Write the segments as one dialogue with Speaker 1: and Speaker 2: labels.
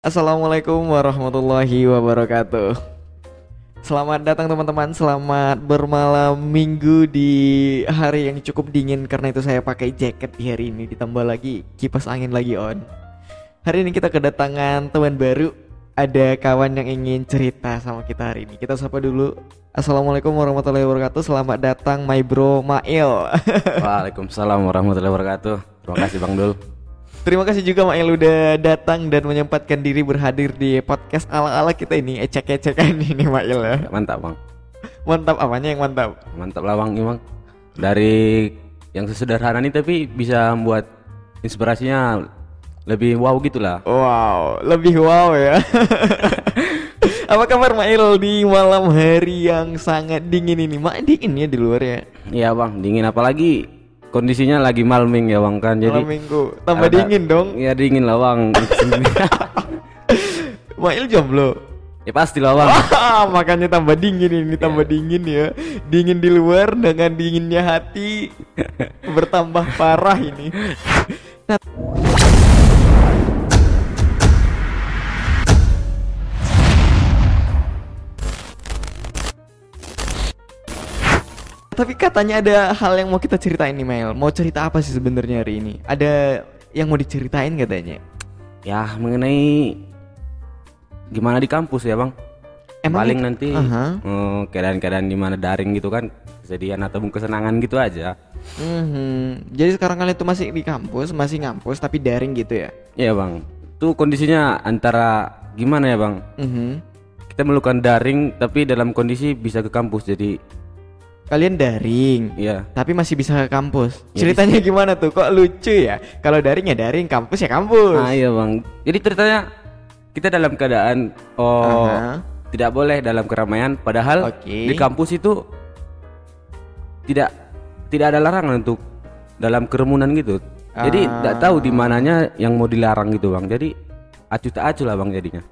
Speaker 1: Assalamualaikum warahmatullahi wabarakatuh. Selamat datang teman-teman, selamat bermalam minggu di hari yang cukup dingin karena itu saya pakai jaket di hari ini ditambah lagi kipas angin lagi on. Hari ini kita kedatangan teman baru, ada kawan yang ingin cerita sama kita hari ini. Kita sapa dulu. Assalamualaikum warahmatullahi wabarakatuh. Selamat datang my bro Mail.
Speaker 2: Waalaikumsalam warahmatullahi wabarakatuh. Terima kasih Bang Dul.
Speaker 1: Terima kasih juga Mail udah datang dan menyempatkan diri berhadir di podcast ala-ala kita ini ecek-ecekan ini Mail ya.
Speaker 2: Mantap Bang.
Speaker 1: Mantap apanya yang mantap?
Speaker 2: Mantap lah Bang Imang. Dari yang sesederhana ini tapi bisa membuat inspirasinya lebih wow gitulah.
Speaker 1: Wow, lebih wow ya. Apa kabar Mail di malam hari yang sangat dingin ini? Mak dingin ya di luar ya.
Speaker 2: Iya Bang, dingin apalagi kondisinya lagi malming ya Bang kan. Jadi
Speaker 1: Malam minggu tambah
Speaker 2: ada-
Speaker 1: dingin dong.
Speaker 2: Iya dingin lah Bang.
Speaker 1: Mail jomblo.
Speaker 2: ya pasti lah Bang.
Speaker 1: Ah, makanya tambah dingin ini tambah dingin ya. Dingin di luar dengan dinginnya hati bertambah parah ini. Tapi katanya ada hal yang mau kita ceritain nih Mel. Mau cerita apa sih sebenarnya hari ini? Ada yang mau diceritain katanya?
Speaker 2: Ya mengenai gimana di kampus ya Bang.
Speaker 1: Emang
Speaker 2: Paling
Speaker 1: itu-
Speaker 2: nanti
Speaker 1: Aha.
Speaker 2: eh, keadaan-keadaan di mana daring gitu kan kesedihan atau kesenangan gitu aja.
Speaker 1: Mhm. Jadi sekarang kalian tuh masih di kampus, masih ngampus tapi daring gitu ya?
Speaker 2: Iya bang, itu kondisinya antara gimana ya bang?
Speaker 1: Mhm.
Speaker 2: Kita melakukan daring tapi dalam kondisi bisa ke kampus jadi
Speaker 1: Kalian daring,
Speaker 2: ya
Speaker 1: tapi masih bisa ke kampus.
Speaker 2: Ya,
Speaker 1: Ceritanya gimana tuh? Kok lucu ya? Kalau daring ya daring, kampus ya kampus.
Speaker 2: Ah iya bang, jadi ceritanya kita dalam keadaan oh
Speaker 1: Aha.
Speaker 2: tidak boleh dalam keramaian, padahal
Speaker 1: Oke.
Speaker 2: di kampus itu tidak tidak ada larangan untuk dalam kerumunan gitu. Jadi
Speaker 1: Ah.
Speaker 2: tidak tahu di mananya yang mau dilarang gitu bang. Jadi acuh tak acuh lah bang jadinya.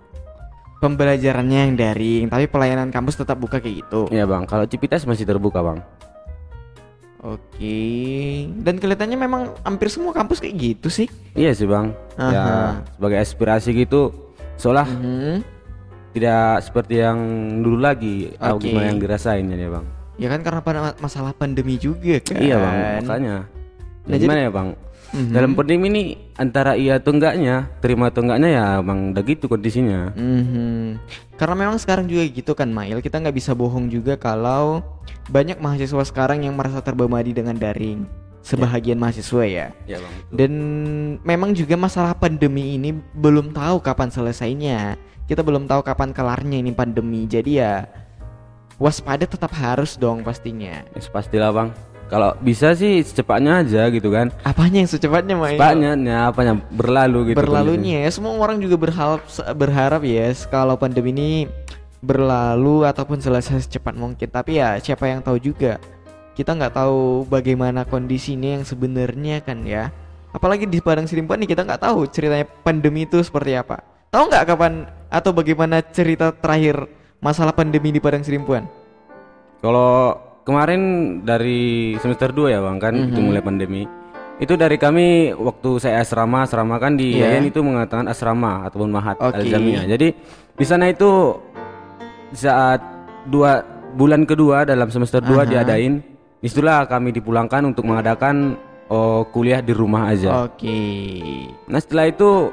Speaker 1: Pembelajarannya yang daring, tapi pelayanan kampus tetap buka kayak gitu.
Speaker 2: Iya bang, kalau Cipitas masih terbuka bang.
Speaker 1: Oke. Dan kelihatannya memang hampir semua kampus kayak gitu sih.
Speaker 2: Iya sih bang.
Speaker 1: Aha.
Speaker 2: Ya sebagai aspirasi gitu, seolah
Speaker 1: Mhm.
Speaker 2: tidak seperti yang dulu lagi. Tahu
Speaker 1: Oke.
Speaker 2: gimana yang dirasain ya bang.
Speaker 1: Ya kan karena pada masalah pandemi juga kan.
Speaker 2: Iya bang, makanya.
Speaker 1: Nah,
Speaker 2: Nah, gimana ya bang?
Speaker 1: Mhm.
Speaker 2: Dalam pandemi ini antara iya atau enggaknya, terima atau enggaknya ya bang, udah gitu kondisinya.
Speaker 1: Mhm. Karena memang sekarang juga gitu kan Mail, kita nggak bisa bohong juga kalau banyak mahasiswa sekarang yang merasa terbebani dengan daring. Sebahagian mahasiswa ya.
Speaker 2: Iya bang.
Speaker 1: Dan memang juga masalah pandemi ini belum tahu kapan selesainya. Kita belum tahu kapan kelarnya ini pandemi. Jadi ya waspada tetap harus dong pastinya.
Speaker 2: Ya, pastilah bang. Kalau bisa sih secepatnya aja gitu kan.
Speaker 1: Apanya yang secepatnya Mail?
Speaker 2: Secepatnya, ya apanya? Berlalu gitu.
Speaker 1: berlalunya ya. Semua orang juga berharap berharap ya kalau pandemi ini berlalu ataupun selesai secepat mungkin. Tapi ya siapa yang tahu juga. Kita nggak tahu bagaimana kondisinya yang sebenarnya kan ya. Apalagi di Padang Sidimpuan nih kita nggak tahu ceritanya pandemi itu seperti apa. Tahu nggak kapan atau bagaimana cerita terakhir masalah pandemi di Padang Sidimpuan
Speaker 2: Kalau kemarin dari semester 2 ya bang kan
Speaker 1: Mhm.
Speaker 2: itu mulai pandemi. Itu dari kami waktu saya asrama, asrama kan di
Speaker 1: Iya.
Speaker 2: Yayan itu mengatakan asrama ataupun mahat. Al-Jamiah. Jadi di sana itu saat dua bulan kedua dalam semester 2
Speaker 1: Aha.
Speaker 2: diadain, di situlah kami dipulangkan untuk mengadakan oh, kuliah di rumah aja.
Speaker 1: oke
Speaker 2: Nah setelah itu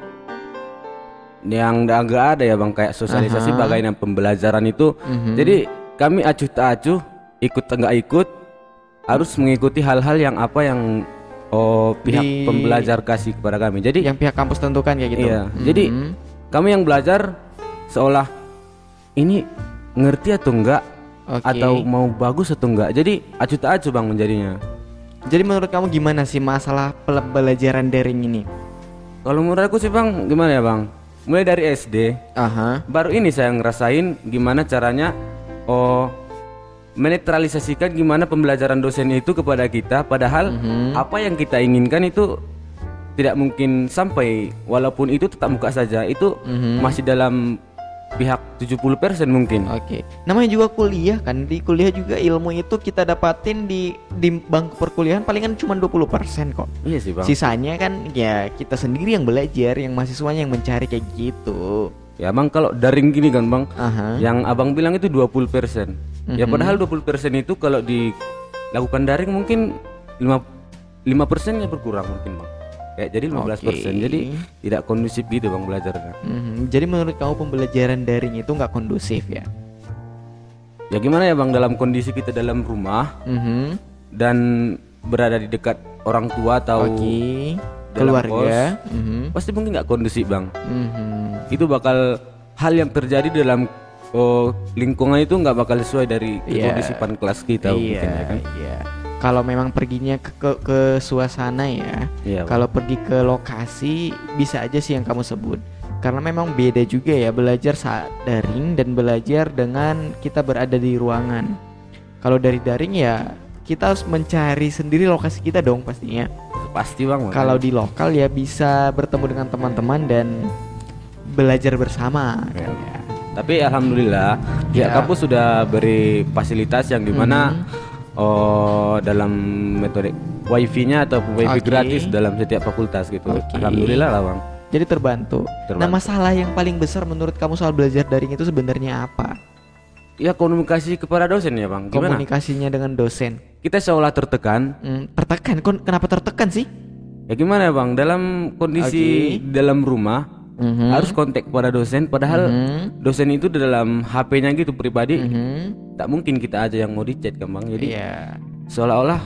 Speaker 2: yang agak ada ya bang kayak sosialisasi
Speaker 1: Aha.
Speaker 2: bagaimana pembelajaran itu.
Speaker 1: Mhm.
Speaker 2: Jadi kami acuh tak acuh, ikut enggak ikut, harus mengikuti hal-hal yang apa yang oh pihak
Speaker 1: Di-
Speaker 2: pembelajar kasih kepada kami. Jadi
Speaker 1: yang pihak kampus tentukan kayak gitu
Speaker 2: iya, jadi
Speaker 1: Mhm.
Speaker 2: kami yang belajar seolah ini ngerti atau enggak
Speaker 1: Oke.
Speaker 2: atau mau bagus atau enggak. Jadi acuh tak acuh bang menjadinya.
Speaker 1: Jadi menurut kamu gimana sih masalah pembelajaran daring ini?
Speaker 2: Kalau menurut aku sih bang, gimana ya bang? Mulai dari SD,
Speaker 1: Aha.
Speaker 2: baru ini saya ngerasain gimana caranya oh menetralisasikan gimana pembelajaran dosen itu kepada kita padahal
Speaker 1: Mhm.
Speaker 2: apa yang kita inginkan itu tidak mungkin sampai walaupun itu tetap muka saja itu
Speaker 1: Mhm.
Speaker 2: masih dalam pihak 70% mungkin.
Speaker 1: Oke. Namanya juga kuliah kan. Di kuliah juga ilmu itu kita dapatin di di bangku perkuliahan palingan cuma 20% kok.
Speaker 2: Iya sih, Bang.
Speaker 1: Sisanya kan ya kita sendiri yang belajar, yang mahasiswanya yang mencari kayak gitu.
Speaker 2: Ya, Bang kalau daring gini kan, Bang.
Speaker 1: Aha.
Speaker 2: Yang Abang bilang itu 20%. Ya
Speaker 1: Mhm.
Speaker 2: padahal 20% itu kalau dilakukan daring mungkin 5 5 persennya berkurang mungkin, Bang. Kayak jadi 15%.
Speaker 1: Oke.
Speaker 2: Jadi tidak kondusif gitu, Bang, belajarnya.
Speaker 1: Mhm. Jadi menurut kamu pembelajaran daring itu nggak kondusif ya?
Speaker 2: Ya gimana ya, Bang, dalam kondisi kita dalam rumah
Speaker 1: Mhm.
Speaker 2: dan berada di dekat orang tua atau dalam
Speaker 1: Keluarga. Mhm.
Speaker 2: pasti mungkin nggak kondusif, Bang.
Speaker 1: Mhm.
Speaker 2: Itu bakal hal yang terjadi dalam oh, lingkungan itu nggak bakal sesuai dari
Speaker 1: Iya.
Speaker 2: kekondisipan kelas kita mungkin
Speaker 1: Iya,
Speaker 2: ya kan.
Speaker 1: iya. Kalau memang perginya ke, ke ke suasana ya.
Speaker 2: Iya. Bang.
Speaker 1: Kalau pergi ke lokasi bisa aja sih yang kamu sebut. Karena memang beda juga ya belajar saat daring dan belajar dengan kita berada di ruangan. Kalau dari daring ya kita harus mencari sendiri lokasi kita dong pastinya.
Speaker 2: pasti, Bang.
Speaker 1: Kalau di lokal ya bisa bertemu dengan teman-teman dan belajar bersama kan ya.
Speaker 2: Tapi alhamdulillah pihak
Speaker 1: Ya.
Speaker 2: kampus sudah beri fasilitas yang di mana
Speaker 1: Mhm.
Speaker 2: oh dalam metode wifi-nya atau wifi
Speaker 1: Oke.
Speaker 2: gratis dalam setiap fakultas gitu.
Speaker 1: Oke.
Speaker 2: Alhamdulillah lah bang.
Speaker 1: Jadi terbantu. Nah,
Speaker 2: Terbantu.
Speaker 1: masalah yang paling besar menurut kamu soal belajar daring itu sebenarnya apa?
Speaker 2: Ya komunikasi kepada dosen ya bang. Gimana?
Speaker 1: Komunikasinya dengan dosen.
Speaker 2: Kita seolah tertekan.
Speaker 1: Hmm, tertekan. Kon- Kenapa tertekan sih?
Speaker 2: Ya gimana ya bang? Dalam kondisi dalam rumah
Speaker 1: Mhm.
Speaker 2: harus kontak kepada dosen. Padahal
Speaker 1: Mhm.
Speaker 2: dosen itu di dalam HP-nya gitu pribadi.
Speaker 1: Mhm.
Speaker 2: Tak mungkin kita aja yang mau dicat kan bang. Jadi
Speaker 1: Iya.
Speaker 2: seolah-olah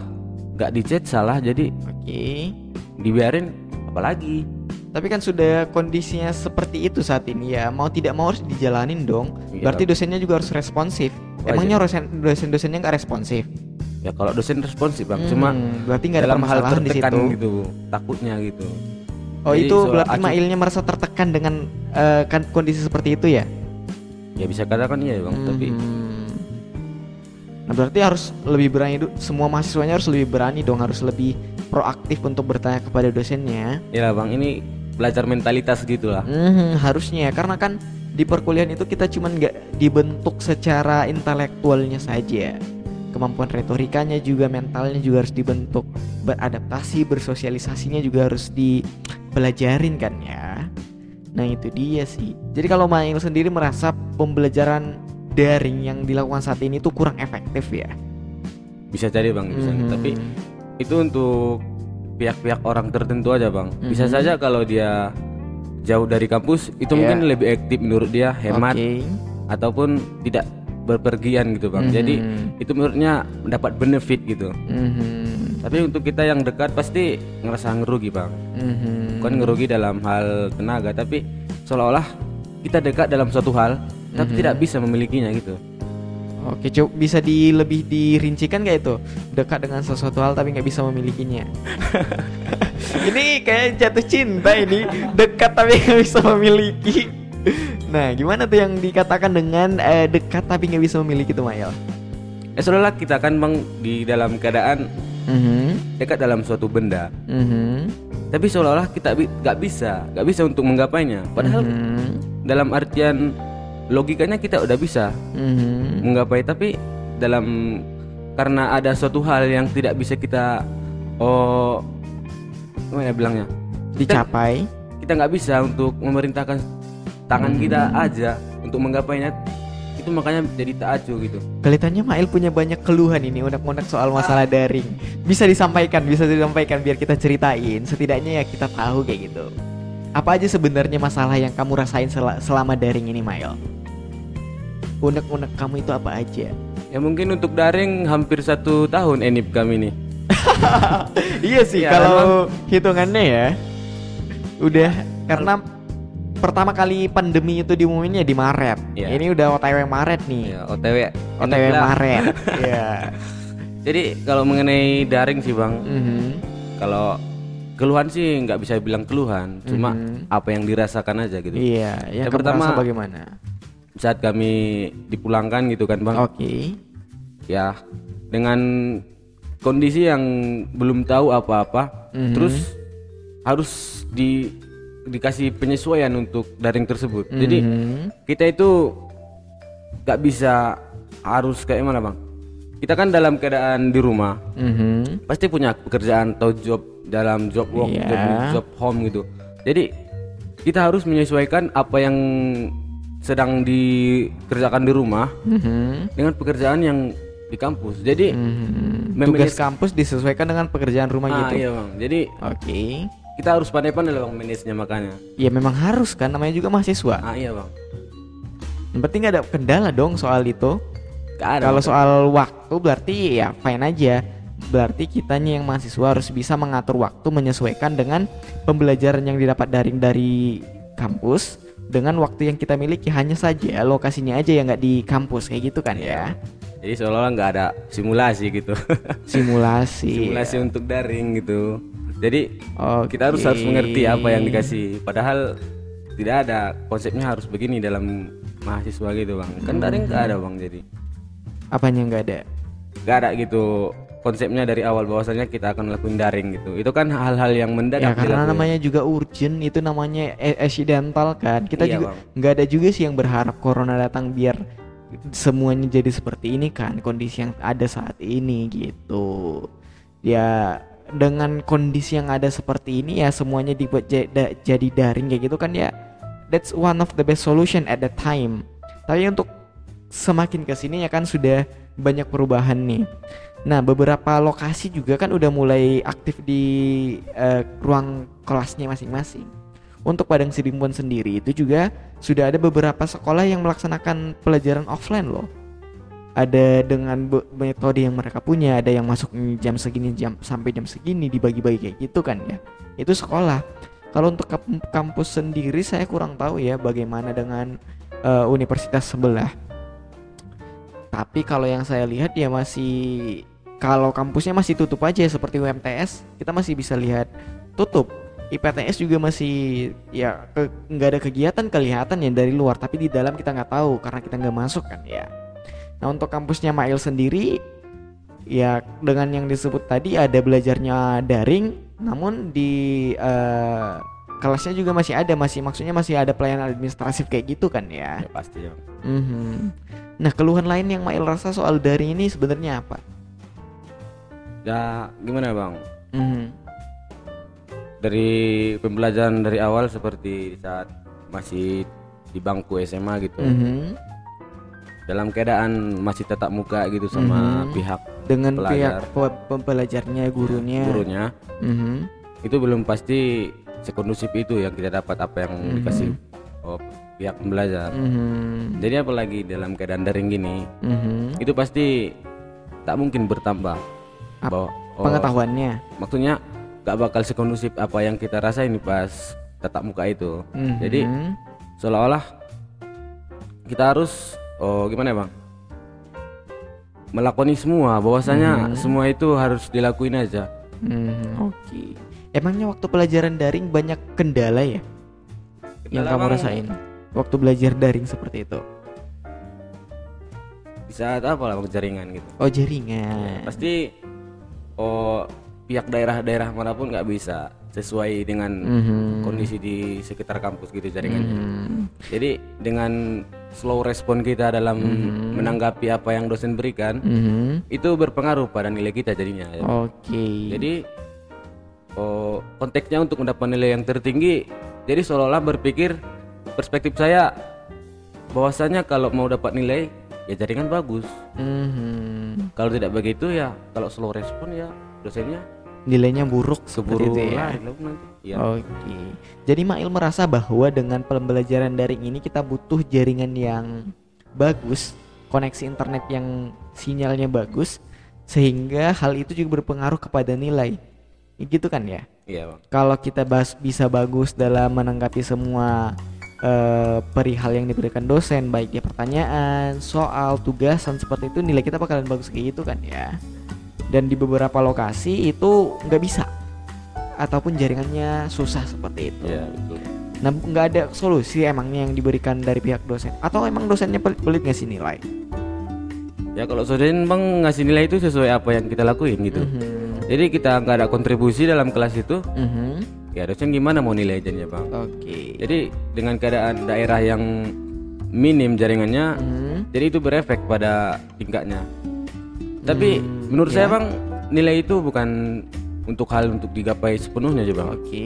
Speaker 2: nggak dicat salah. Jadi
Speaker 1: Oke.
Speaker 2: dibiarin apalagi.
Speaker 1: Tapi kan sudah kondisinya seperti itu saat ini ya. Mau tidak mau harus dijalanin dong.
Speaker 2: Iya.
Speaker 1: Berarti dosennya juga harus responsif.
Speaker 2: Wajar.
Speaker 1: Emangnya dosen dosen-dosennya nggak responsif?
Speaker 2: Ya kalau dosen responsif bang, cuma
Speaker 1: Hmm, berarti nggak ada
Speaker 2: dalam hal tertekan
Speaker 1: situ.
Speaker 2: gitu, takutnya gitu.
Speaker 1: Oh
Speaker 2: Jadi
Speaker 1: itu berarti
Speaker 2: acuh-
Speaker 1: Mailnya merasa tertekan dengan eh, kan kondisi seperti itu ya?
Speaker 2: Ya bisa katakan iya bang, tapi
Speaker 1: Hmm. Nah, berarti harus lebih berani semua mahasiswanya harus lebih berani dong, harus lebih proaktif untuk bertanya kepada dosennya.
Speaker 2: ya lah bang ini belajar mentalitas gitulah.
Speaker 1: Mhm, harusnya ya, karena kan di perkuliahan itu kita cuman nggak dibentuk secara intelektualnya saja. Kemampuan retorikanya juga mentalnya juga harus dibentuk. Beradaptasi, bersosialisasinya juga harus dipelajarin kan ya. Nah, itu dia sih. Jadi kalau Mail sendiri merasa pembelajaran daring yang dilakukan saat ini tuh kurang efektif ya.
Speaker 2: Bisa jadi bang, bisa.
Speaker 1: Mhm.
Speaker 2: Tapi itu untuk pihak-pihak orang tertentu aja bang. Bisa
Speaker 1: Mhm.
Speaker 2: saja kalau dia jauh dari kampus itu
Speaker 1: Iya.
Speaker 2: mungkin lebih aktif menurut dia, hemat
Speaker 1: Oke.
Speaker 2: ataupun tidak berpergian gitu bang. Jadi
Speaker 1: Mhm.
Speaker 2: itu menurutnya mendapat benefit gitu.
Speaker 1: Mhm.
Speaker 2: Tapi untuk kita yang dekat pasti ngerasa ngerugi bang.
Speaker 1: Mhm.
Speaker 2: bukan ngerugi dalam hal tenaga tapi seolah-olah kita dekat dalam suatu hal tapi
Speaker 1: Mhm.
Speaker 2: tidak bisa memilikinya gitu
Speaker 1: Oke, coba bisa di lebih dirincikan kayak itu dekat dengan sesuatu hal tapi nggak bisa memilikinya. ini kayak jatuh cinta ini dekat tapi nggak bisa memiliki. Nah, gimana tuh yang dikatakan dengan eh, dekat tapi nggak bisa memiliki tuh Mayel?
Speaker 2: eh seolah-olah kita kan bang di dalam keadaan
Speaker 1: Mhm,
Speaker 2: dekat dalam suatu benda.
Speaker 1: Mhm,
Speaker 2: tapi seolah-olah kita bi- nggak bisa. Nggak bisa untuk menggapainya. Padahal
Speaker 1: mhm,
Speaker 2: dalam artian logikanya kita udah bisa
Speaker 1: mhm.
Speaker 2: menggapai. Tapi dalam karena ada suatu hal yang tidak bisa kita oh gimana ya bilangnya?
Speaker 1: Dicapai.
Speaker 2: kita nggak bisa untuk memerintahkan tangan
Speaker 1: Hmm.
Speaker 2: kita aja untuk menggapainya itu makanya jadi tak acuh gitu
Speaker 1: Kelihatannya Mail punya banyak keluhan ini unek-unek soal masalah daring. Bisa disampaikan, bisa disampaikan biar kita ceritain. Setidaknya ya kita tahu kayak gitu. Apa aja sebenarnya masalah yang kamu rasain sel- selama daring ini, Mail? Unek-unek kamu itu apa aja?
Speaker 2: ya mungkin untuk daring hampir satu tahun enip kami nih
Speaker 1: iya sih
Speaker 2: Ya,
Speaker 1: kalau hitungannya ya. Udah karena pertama kali pandemi itu diumuminnya di Maret.
Speaker 2: Iya.
Speaker 1: Ini udah OTW Maret nih.
Speaker 2: ya otw
Speaker 1: OTW
Speaker 2: lah.
Speaker 1: Maret. Iya.
Speaker 2: jadi kalau mengenai daring sih bang
Speaker 1: Mhm.
Speaker 2: kalau keluhan sih nggak bisa bilang keluhan cuma
Speaker 1: Mhm.
Speaker 2: apa yang dirasakan aja gitu
Speaker 1: Iya, yang
Speaker 2: Yang
Speaker 1: kamu
Speaker 2: pertama-
Speaker 1: bagaimana?
Speaker 2: saat kami dipulangkan gitu kan bang
Speaker 1: Oke.
Speaker 2: ya dengan kondisi yang belum tahu apa-apa
Speaker 1: Mhm.
Speaker 2: terus harus di dikasih penyesuaian untuk daring tersebut. Jadi
Speaker 1: Mhm.
Speaker 2: kita itu nggak bisa harus kayak mana bang? Kita kan dalam keadaan di rumah,
Speaker 1: Mhm.
Speaker 2: pasti punya pekerjaan atau job dalam job work,
Speaker 1: Iya.
Speaker 2: job, job home gitu. Jadi kita harus menyesuaikan apa yang sedang dikerjakan di rumah
Speaker 1: Mhm.
Speaker 2: dengan pekerjaan yang di kampus. Jadi
Speaker 1: Mhm.
Speaker 2: Memanage-
Speaker 1: Tugas kampus disesuaikan dengan pekerjaan rumah
Speaker 2: ah,
Speaker 1: gitu.
Speaker 2: iya bang. Jadi
Speaker 1: Oke.
Speaker 2: Kita harus pandai-pandai lah bang manage-nya makanya.
Speaker 1: Ya memang harus kan namanya juga mahasiswa.
Speaker 2: Ah iya bang.
Speaker 1: Yang penting nggak ada kendala dong soal itu. Kalau soal waktu berarti ya fine aja. Berarti kitanya yang mahasiswa harus bisa mengatur waktu menyesuaikan dengan pembelajaran yang didapat daring dari kampus dengan waktu yang kita miliki hanya saja lokasinya aja yang nggak di kampus kayak gitu kan ya.
Speaker 2: Jadi seolah-olah nggak ada simulasi gitu.
Speaker 1: Simulasi.
Speaker 2: simulasi untuk daring gitu. Jadi
Speaker 1: Oke.
Speaker 2: kita harus harus mengerti apa yang dikasih. Padahal tidak ada konsepnya harus begini dalam mahasiswa gitu bang. Kan daring nggak ada bang. Jadi
Speaker 1: Apanya nggak ada?
Speaker 2: nggak ada gitu konsepnya dari awal bahwasanya kita akan lakuin daring gitu. Itu kan hal-hal yang
Speaker 1: Ya
Speaker 2: mendadak.
Speaker 1: karena
Speaker 2: dilakuin.
Speaker 1: namanya juga urgent itu namanya e- accidental kan. Kita
Speaker 2: Iya,
Speaker 1: juga nggak ada juga sih yang berharap corona datang biar semuanya jadi seperti ini kan kondisi yang ada saat ini gitu. Ya dengan kondisi yang ada seperti ini ya semuanya dibuat jadi daring kayak gitu kan ya. That's one of the best solution at that time. Tapi untuk semakin ke sini ya kan sudah banyak perubahan nih. Nah, beberapa lokasi juga kan udah mulai aktif di eh, ruang kelasnya masing-masing. Untuk Padang Sidimpuan sendiri itu juga sudah ada beberapa sekolah yang melaksanakan pelajaran offline loh. Ada dengan metode yang mereka punya, ada yang masuk jam segini jam sampai jam segini dibagi-bagi kayak gitu kan ya. Itu sekolah. Kalau untuk kamp- kampus sendiri saya kurang tahu ya bagaimana dengan eh, universitas sebelah. Tapi kalau yang saya lihat ya masih kalau kampusnya masih tutup aja seperti UMTS, kita masih bisa lihat tutup. IPTS juga masih ya nggak ada kegiatan kelihatan ya dari luar, tapi di dalam kita nggak tahu karena kita nggak masuk kan ya. Nah untuk kampusnya Mail sendiri ya dengan yang disebut tadi ada belajarnya daring, namun di eh, kelasnya juga masih ada, masih maksudnya masih ada pelayanan administratif kayak gitu kan ya.
Speaker 2: Ya, pasti bang.
Speaker 1: Mhm. Nah keluhan lain yang Mail rasa soal daring ini sebenarnya apa?
Speaker 2: Ya gimana bang?
Speaker 1: Mhm.
Speaker 2: Dari pembelajaran dari awal seperti saat masih di bangku SMA gitu.
Speaker 1: Mhm.
Speaker 2: Dalam keadaan masih tatap muka gitu sama
Speaker 1: Mhm.
Speaker 2: pihak
Speaker 1: Dengan
Speaker 2: Pelajar.
Speaker 1: pihak pe- pembelajarnya, gurunya.
Speaker 2: gurunya
Speaker 1: Mhm.
Speaker 2: itu belum pasti sekondusif itu yang kita dapat apa yang
Speaker 1: Mhm.
Speaker 2: dikasih oh, pihak pembelajar.
Speaker 1: Mhm.
Speaker 2: Jadi apalagi dalam keadaan daring gini
Speaker 1: Mhm.
Speaker 2: itu pasti tak mungkin bertambah
Speaker 1: Ap-
Speaker 2: bahwa oh,
Speaker 1: Pengetahuannya.
Speaker 2: maksudnya gak bakal sekondusif apa yang kita rasain pas tatap muka itu.
Speaker 1: Mhm.
Speaker 2: Jadi seolah-olah kita harus oh gimana ya bang melakoni semua bahwasanya semua itu harus dilakuin aja
Speaker 1: Mhm. Oke. Emangnya waktu pelajaran daring banyak kendala ya yang
Speaker 2: Kendala,
Speaker 1: kamu
Speaker 2: Bang.
Speaker 1: rasain? Waktu belajar daring seperti itu.
Speaker 2: di saat apa lah bang jaringan gitu
Speaker 1: Oh jaringan.
Speaker 2: pasti oh pihak daerah-daerah mana pun nggak bisa sesuai dengan
Speaker 1: Mhm.
Speaker 2: kondisi di sekitar kampus gitu jaringannya
Speaker 1: Mhm.
Speaker 2: jadi dengan slow respon kita dalam menanggapi apa yang dosen berikan
Speaker 1: Mhm.
Speaker 2: itu berpengaruh pada nilai kita jadinya ya.
Speaker 1: Oke.
Speaker 2: Jadi oh, konteksnya untuk mendapat nilai yang tertinggi, jadi seolah-olah berpikir perspektif saya bahwasanya kalau mau dapat nilai ya jaringan bagus.
Speaker 1: Mhm.
Speaker 2: Kalau tidak begitu ya kalau slow respon ya dosennya
Speaker 1: Nilainya buruk
Speaker 2: keburu
Speaker 1: itu ya.
Speaker 2: Ya.
Speaker 1: Oke. Jadi Mail merasa bahwa dengan pembelajaran daring ini kita butuh jaringan yang bagus, koneksi internet yang sinyalnya bagus sehingga hal itu juga berpengaruh kepada nilai. Gitu kan ya?
Speaker 2: Iya, Bang.
Speaker 1: Kalau kita bahas bisa bagus dalam menanggapi semua eh, perihal yang diberikan dosen, baik dia pertanyaan, soal, tugasan seperti itu nilai kita bakalan bagus kayak gitu kan ya. Dan di beberapa lokasi itu nggak bisa ataupun jaringannya susah seperti itu.
Speaker 2: Iya, betul.
Speaker 1: Nah nggak ada solusi emangnya yang diberikan dari pihak dosen atau emang dosennya pelit, pelit ngasih nilai?
Speaker 2: Ya kalau dosen Bang ngasih nilai itu sesuai apa yang kita lakuin gitu.
Speaker 1: Mhm.
Speaker 2: Jadi kita nggak ada kontribusi dalam kelas itu,
Speaker 1: Mhm.
Speaker 2: ya dosen gimana mau nilai jadinya bang
Speaker 1: Oke.
Speaker 2: jadi dengan keadaan daerah yang minim jaringannya
Speaker 1: Hmm.
Speaker 2: jadi itu berefek pada tingkatnya tapi menurut saya bang nilai itu bukan untuk hal untuk digapai sepenuhnya aja bang
Speaker 1: Oke.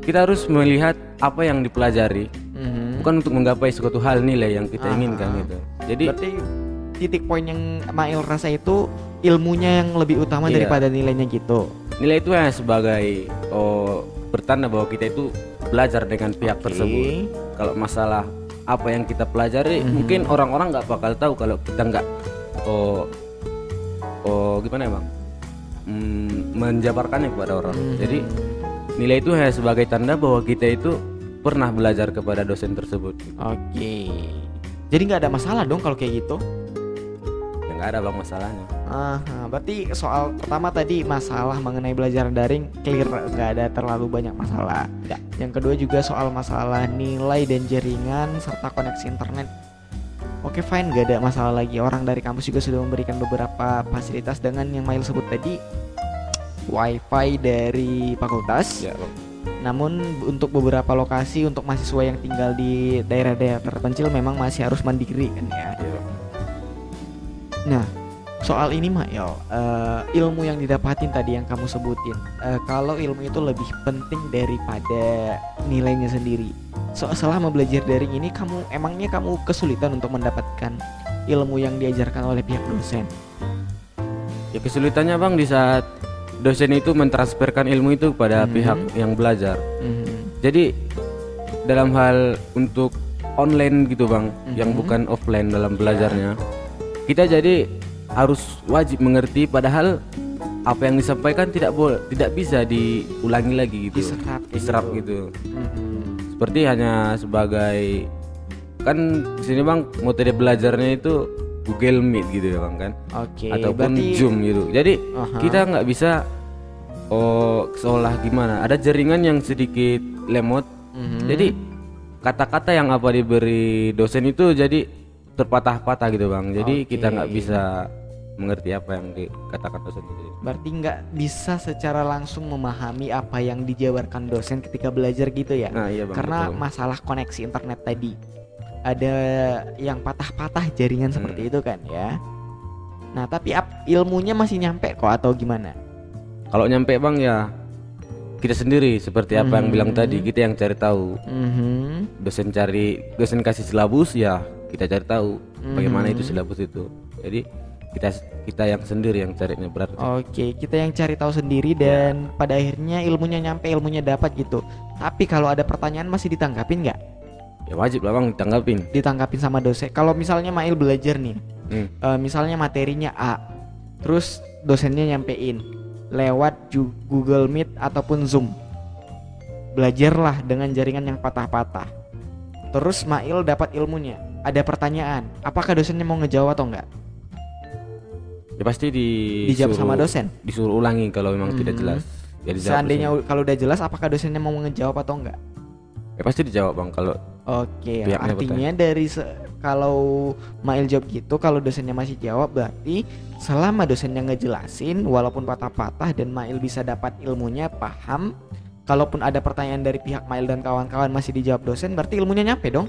Speaker 2: kita harus melihat apa yang dipelajari
Speaker 1: Mhm.
Speaker 2: bukan untuk menggapai suatu hal nilai yang kita inginkan gitu jadi
Speaker 1: Berarti titik poin yang Mail rasa itu ilmunya yang lebih utama
Speaker 2: Iya.
Speaker 1: daripada nilainya gitu.
Speaker 2: nilai itu hanya sebagai oh, pertanda bahwa kita itu belajar dengan pihak
Speaker 1: Oke.
Speaker 2: tersebut kalau masalah apa yang kita pelajari
Speaker 1: Mhm.
Speaker 2: mungkin orang-orang nggak bakal tahu kalau kita nggak oh oh gimana ya bang Hmm, menjabarkannya kepada orang
Speaker 1: Mhm.
Speaker 2: jadi nilai itu hanya sebagai tanda bahwa kita itu pernah belajar kepada dosen tersebut
Speaker 1: Oke. Jadi nggak ada masalah dong kalau kayak gitu.
Speaker 2: ya nggak ada bang masalahnya
Speaker 1: Aha, berarti soal pertama tadi masalah mengenai belajar daring clear nggak ada terlalu banyak masalah. Yang kedua juga soal masalah nilai dan jaringan serta koneksi internet. Oke fine. Gak ada masalah lagi. Orang dari kampus juga sudah memberikan beberapa fasilitas dengan yang Mail sebut tadi. Wifi dari fakultas.
Speaker 2: Ya
Speaker 1: namun untuk beberapa lokasi untuk mahasiswa yang tinggal di daerah-daerah terpencil memang masih harus mandiri kan ya?
Speaker 2: Bang.
Speaker 1: Nah, soal ini Mail, eh, ilmu yang didapatin tadi yang kamu sebutin, eh, kalau ilmu itu lebih penting daripada nilainya sendiri. So, selama belajar daring ini, kamu emangnya kamu kesulitan untuk mendapatkan ilmu yang diajarkan oleh pihak dosen?
Speaker 2: Ya kesulitannya bang di saat dosen itu mentransferkan ilmu itu pada
Speaker 1: Mhm.
Speaker 2: pihak yang belajar.
Speaker 1: Mhm.
Speaker 2: Jadi dalam hal untuk online gitu bang, yang
Speaker 1: Mhm.
Speaker 2: bukan offline dalam belajarnya, kita jadi harus wajib mengerti. Padahal apa yang disampaikan tidak boleh, tidak bisa diulangi lagi gitu,
Speaker 1: Diserap
Speaker 2: diserap
Speaker 1: gitu.
Speaker 2: gitu.
Speaker 1: Mhm.
Speaker 2: Seperti hanya sebagai kan di sini bang metode belajarnya itu Google Meet gitu ya bang kan
Speaker 1: Oke,
Speaker 2: ataupun
Speaker 1: berarti
Speaker 2: Zoom gitu. Jadi
Speaker 1: Aha.
Speaker 2: kita nggak bisa oh seolah gimana? Ada jaringan yang sedikit lemot.
Speaker 1: Mhm.
Speaker 2: Jadi kata-kata yang apa diberi dosen itu jadi terpatah-patah gitu bang. Jadi kita nggak bisa mengerti apa yang dikatakan dosen itu.
Speaker 1: berarti nggak bisa secara langsung memahami apa yang dijabarkan dosen ketika belajar gitu ya?
Speaker 2: Nah iya bang.
Speaker 1: karena
Speaker 2: betul.
Speaker 1: masalah koneksi internet tadi ada yang patah-patah jaringan
Speaker 2: Hmm.
Speaker 1: seperti itu kan ya nah tapi ap- ilmunya masih nyampe kok atau gimana
Speaker 2: kalau nyampe bang ya kita sendiri seperti apa yang bilang
Speaker 1: Hmm.
Speaker 2: tadi kita yang cari tahu.
Speaker 1: Mhm.
Speaker 2: Dosen cari dosen kasih silabus ya kita cari tahu bagaimana
Speaker 1: Mhm.
Speaker 2: itu silabus itu. Jadi kita kita yang sendiri yang carinya berarti.
Speaker 1: Oke, kita yang cari tahu sendiri dan pada akhirnya ilmunya nyampe, ilmunya dapat gitu. Tapi kalau ada pertanyaan masih ditanggapin nggak?
Speaker 2: Ya wajib lah bang ditanggapin.
Speaker 1: Ditanggapin sama dosen. Kalau misalnya Mail belajar nih,
Speaker 2: Hmm.
Speaker 1: eh, misalnya materinya A, terus dosennya nyampein lewat Google Meet ataupun Zoom. Belajarlah dengan jaringan yang patah-patah. Terus Mail dapat ilmunya. Ada pertanyaan, apakah dosennya mau ngejawab atau enggak?
Speaker 2: Ya pasti di
Speaker 1: Dijawab sama dosen.
Speaker 2: Disuruh ulangi kalau memang tidak
Speaker 1: Mhm.
Speaker 2: jelas. Ya
Speaker 1: Seandainya
Speaker 2: dosen.
Speaker 1: kalau udah jelas apakah dosennya mau ngejawab atau enggak?
Speaker 2: ya pasti dijawab bang kalau
Speaker 1: Oke,
Speaker 2: Pihaknya
Speaker 1: artinya dari se- kalau Mail jawab gitu, kalau dosennya masih jawab berarti selama dosennya ngejelasin walaupun patah-patah dan Mail bisa dapat ilmunya paham, kalaupun ada pertanyaan dari pihak Mail dan kawan-kawan masih dijawab dosen berarti ilmunya nyampe dong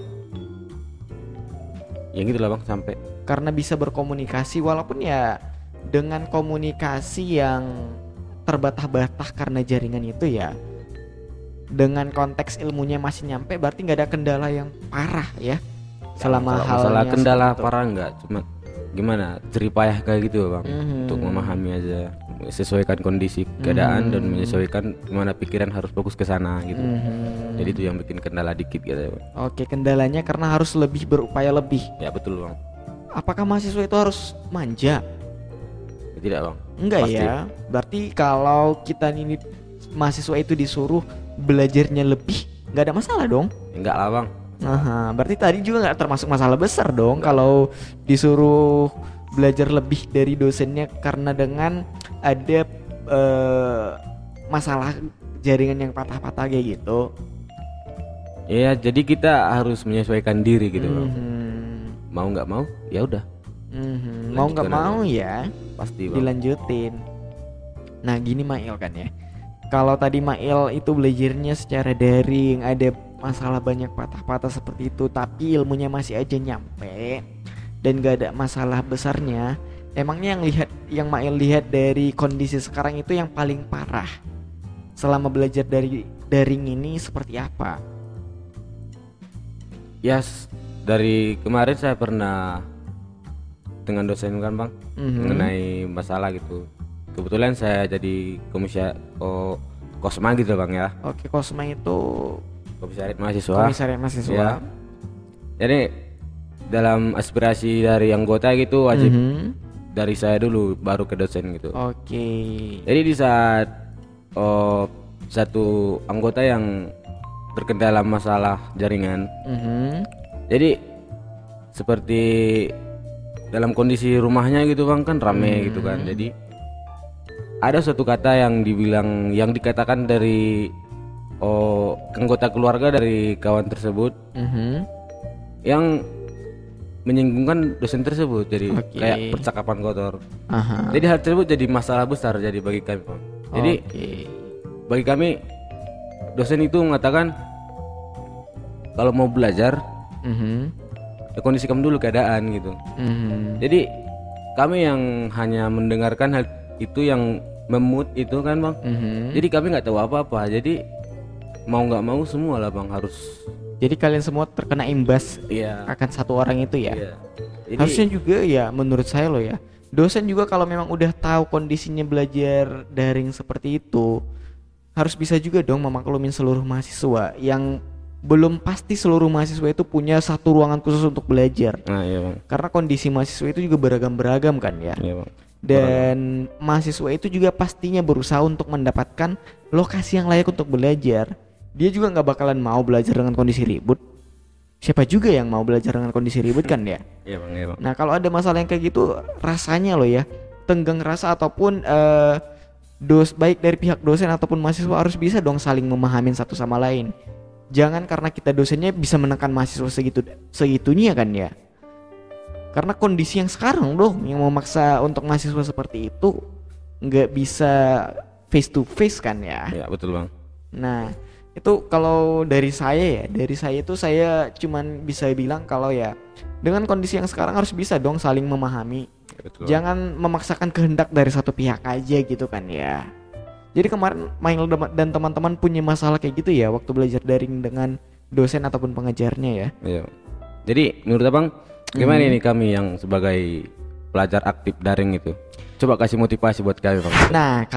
Speaker 2: ya gitu lah bang sampai.
Speaker 1: karena bisa berkomunikasi walaupun ya dengan komunikasi yang terbantah-bantah karena jaringan itu ya dengan konteks ilmunya masih nyampe berarti nggak ada kendala yang parah ya selama
Speaker 2: Kalau
Speaker 1: halnya
Speaker 2: masalah kendala parah enggak cuma gimana jeripayah kayak gitu bang?
Speaker 1: Mhm.
Speaker 2: untuk memahami aja sesuaikan kondisi keadaan dan
Speaker 1: Mhm.
Speaker 2: menyesuaikan gimana pikiran harus fokus ke sana gitu.
Speaker 1: Mhm.
Speaker 2: jadi itu yang bikin kendala dikit gitu ya bang.
Speaker 1: Oke kendalanya karena harus lebih berupaya lebih.
Speaker 2: Ya betul bang.
Speaker 1: Apakah mahasiswa itu harus manja?
Speaker 2: Ya, tidak bang
Speaker 1: enggak
Speaker 2: Pasti.
Speaker 1: ya berarti kalau kita ini mahasiswa itu disuruh belajarnya lebih nggak ada masalah dong
Speaker 2: Ya, enggak lah bang
Speaker 1: Aha, berarti tadi juga nggak termasuk masalah besar dong kalau disuruh belajar lebih dari dosennya karena dengan ada eh, masalah jaringan yang patah-patah kayak gitu.
Speaker 2: ya jadi kita harus menyesuaikan diri gitu bang
Speaker 1: Mhm,
Speaker 2: mau nggak mau ya udah
Speaker 1: mhm. Mau nggak mau
Speaker 2: aja.
Speaker 1: ya
Speaker 2: pasti bang
Speaker 1: dilanjutin. Nah gini Mail kan ya, kalau tadi Mail itu belajarnya secara daring, ada masalah banyak patah-patah seperti itu, tapi ilmunya masih aja nyampe dan gak ada masalah besarnya. Emangnya yang lihat yang Mail lihat dari kondisi sekarang itu yang paling parah selama belajar dari daring ini seperti apa?
Speaker 2: Ya s- dari kemarin saya pernah dengan dosen kan bang
Speaker 1: Mhm.
Speaker 2: mengenai masalah gitu. Kebetulan saya jadi komisia oh, kosma gitu bang ya,
Speaker 1: Oke, Kosma itu
Speaker 2: komisariat mahasiswa.
Speaker 1: komisariat mahasiswa.
Speaker 2: Ya. Jadi dalam aspirasi dari anggota gitu wajib
Speaker 1: Mhm.
Speaker 2: dari saya dulu baru ke dosen gitu.
Speaker 1: Oke.
Speaker 2: Jadi di saat oh, satu anggota yang terkendala masalah jaringan,
Speaker 1: Mhm.
Speaker 2: jadi seperti dalam kondisi rumahnya gitu bang kan rame gitu kan. Jadi ada suatu kata yang dibilang yang dikatakan dari oh anggota keluarga dari kawan tersebut
Speaker 1: Mhm.
Speaker 2: yang menyinggungkan dosen tersebut jadi
Speaker 1: Oke.
Speaker 2: kayak percakapan kotor.
Speaker 1: Aha.
Speaker 2: Jadi hal tersebut jadi masalah besar jadi bagi kami bang. Jadi
Speaker 1: Oke.
Speaker 2: bagi kami dosen itu mengatakan kalau mau belajar
Speaker 1: Mhm.
Speaker 2: Ya kondisikan dulu keadaan gitu
Speaker 1: Mhm.
Speaker 2: jadi kami yang hanya mendengarkan hal itu yang memut itu kan bang
Speaker 1: Mhm.
Speaker 2: jadi kami nggak tahu apa-apa jadi mau nggak mau semua lah bang harus
Speaker 1: Jadi kalian semua terkena imbas
Speaker 2: iya
Speaker 1: akan satu orang itu ya.
Speaker 2: iya jadi
Speaker 1: Harusnya juga ya menurut saya loh ya. Dosen juga kalau memang udah tahu kondisinya belajar daring seperti itu harus bisa juga dong memaklumin seluruh mahasiswa yang belum pasti seluruh mahasiswa itu punya satu ruangan khusus untuk belajar.
Speaker 2: nah iya bang
Speaker 1: Karena kondisi mahasiswa itu juga beragam-beragam kan ya.
Speaker 2: iya bang
Speaker 1: Dan mahasiswa itu juga pastinya berusaha untuk mendapatkan lokasi yang layak untuk belajar. Dia juga nggak bakalan mau belajar dengan kondisi ribut. Siapa juga yang mau belajar dengan kondisi ribut kan ya?
Speaker 2: iya bang iya bang
Speaker 1: Nah kalau ada masalah yang kayak gitu rasanya loh ya tenggang rasa ataupun eh, dos baik dari pihak dosen ataupun mahasiswa harus bisa dong saling memahami satu sama lain. Jangan karena kita dosennya bisa menekan mahasiswa segitu segitunya kan ya. Karena kondisi yang sekarang dong yang memaksa untuk mahasiswa seperti itu nggak bisa face to face kan ya.
Speaker 2: iya betul bang
Speaker 1: Nah, itu kalau dari saya ya, dari saya itu saya cuman bisa bilang kalau ya dengan kondisi yang sekarang harus bisa dong saling memahami.
Speaker 2: Betul.
Speaker 1: Jangan memaksakan kehendak dari satu pihak aja gitu kan ya. Jadi kemarin Mail dan teman-teman punya masalah kayak gitu ya waktu belajar daring dengan dosen ataupun pengajarnya ya.
Speaker 2: Iya. Jadi menurut abang gimana
Speaker 1: Hmm.
Speaker 2: ini kami yang sebagai pelajar aktif daring itu? Coba kasih motivasi buat kami bang.
Speaker 1: Nah,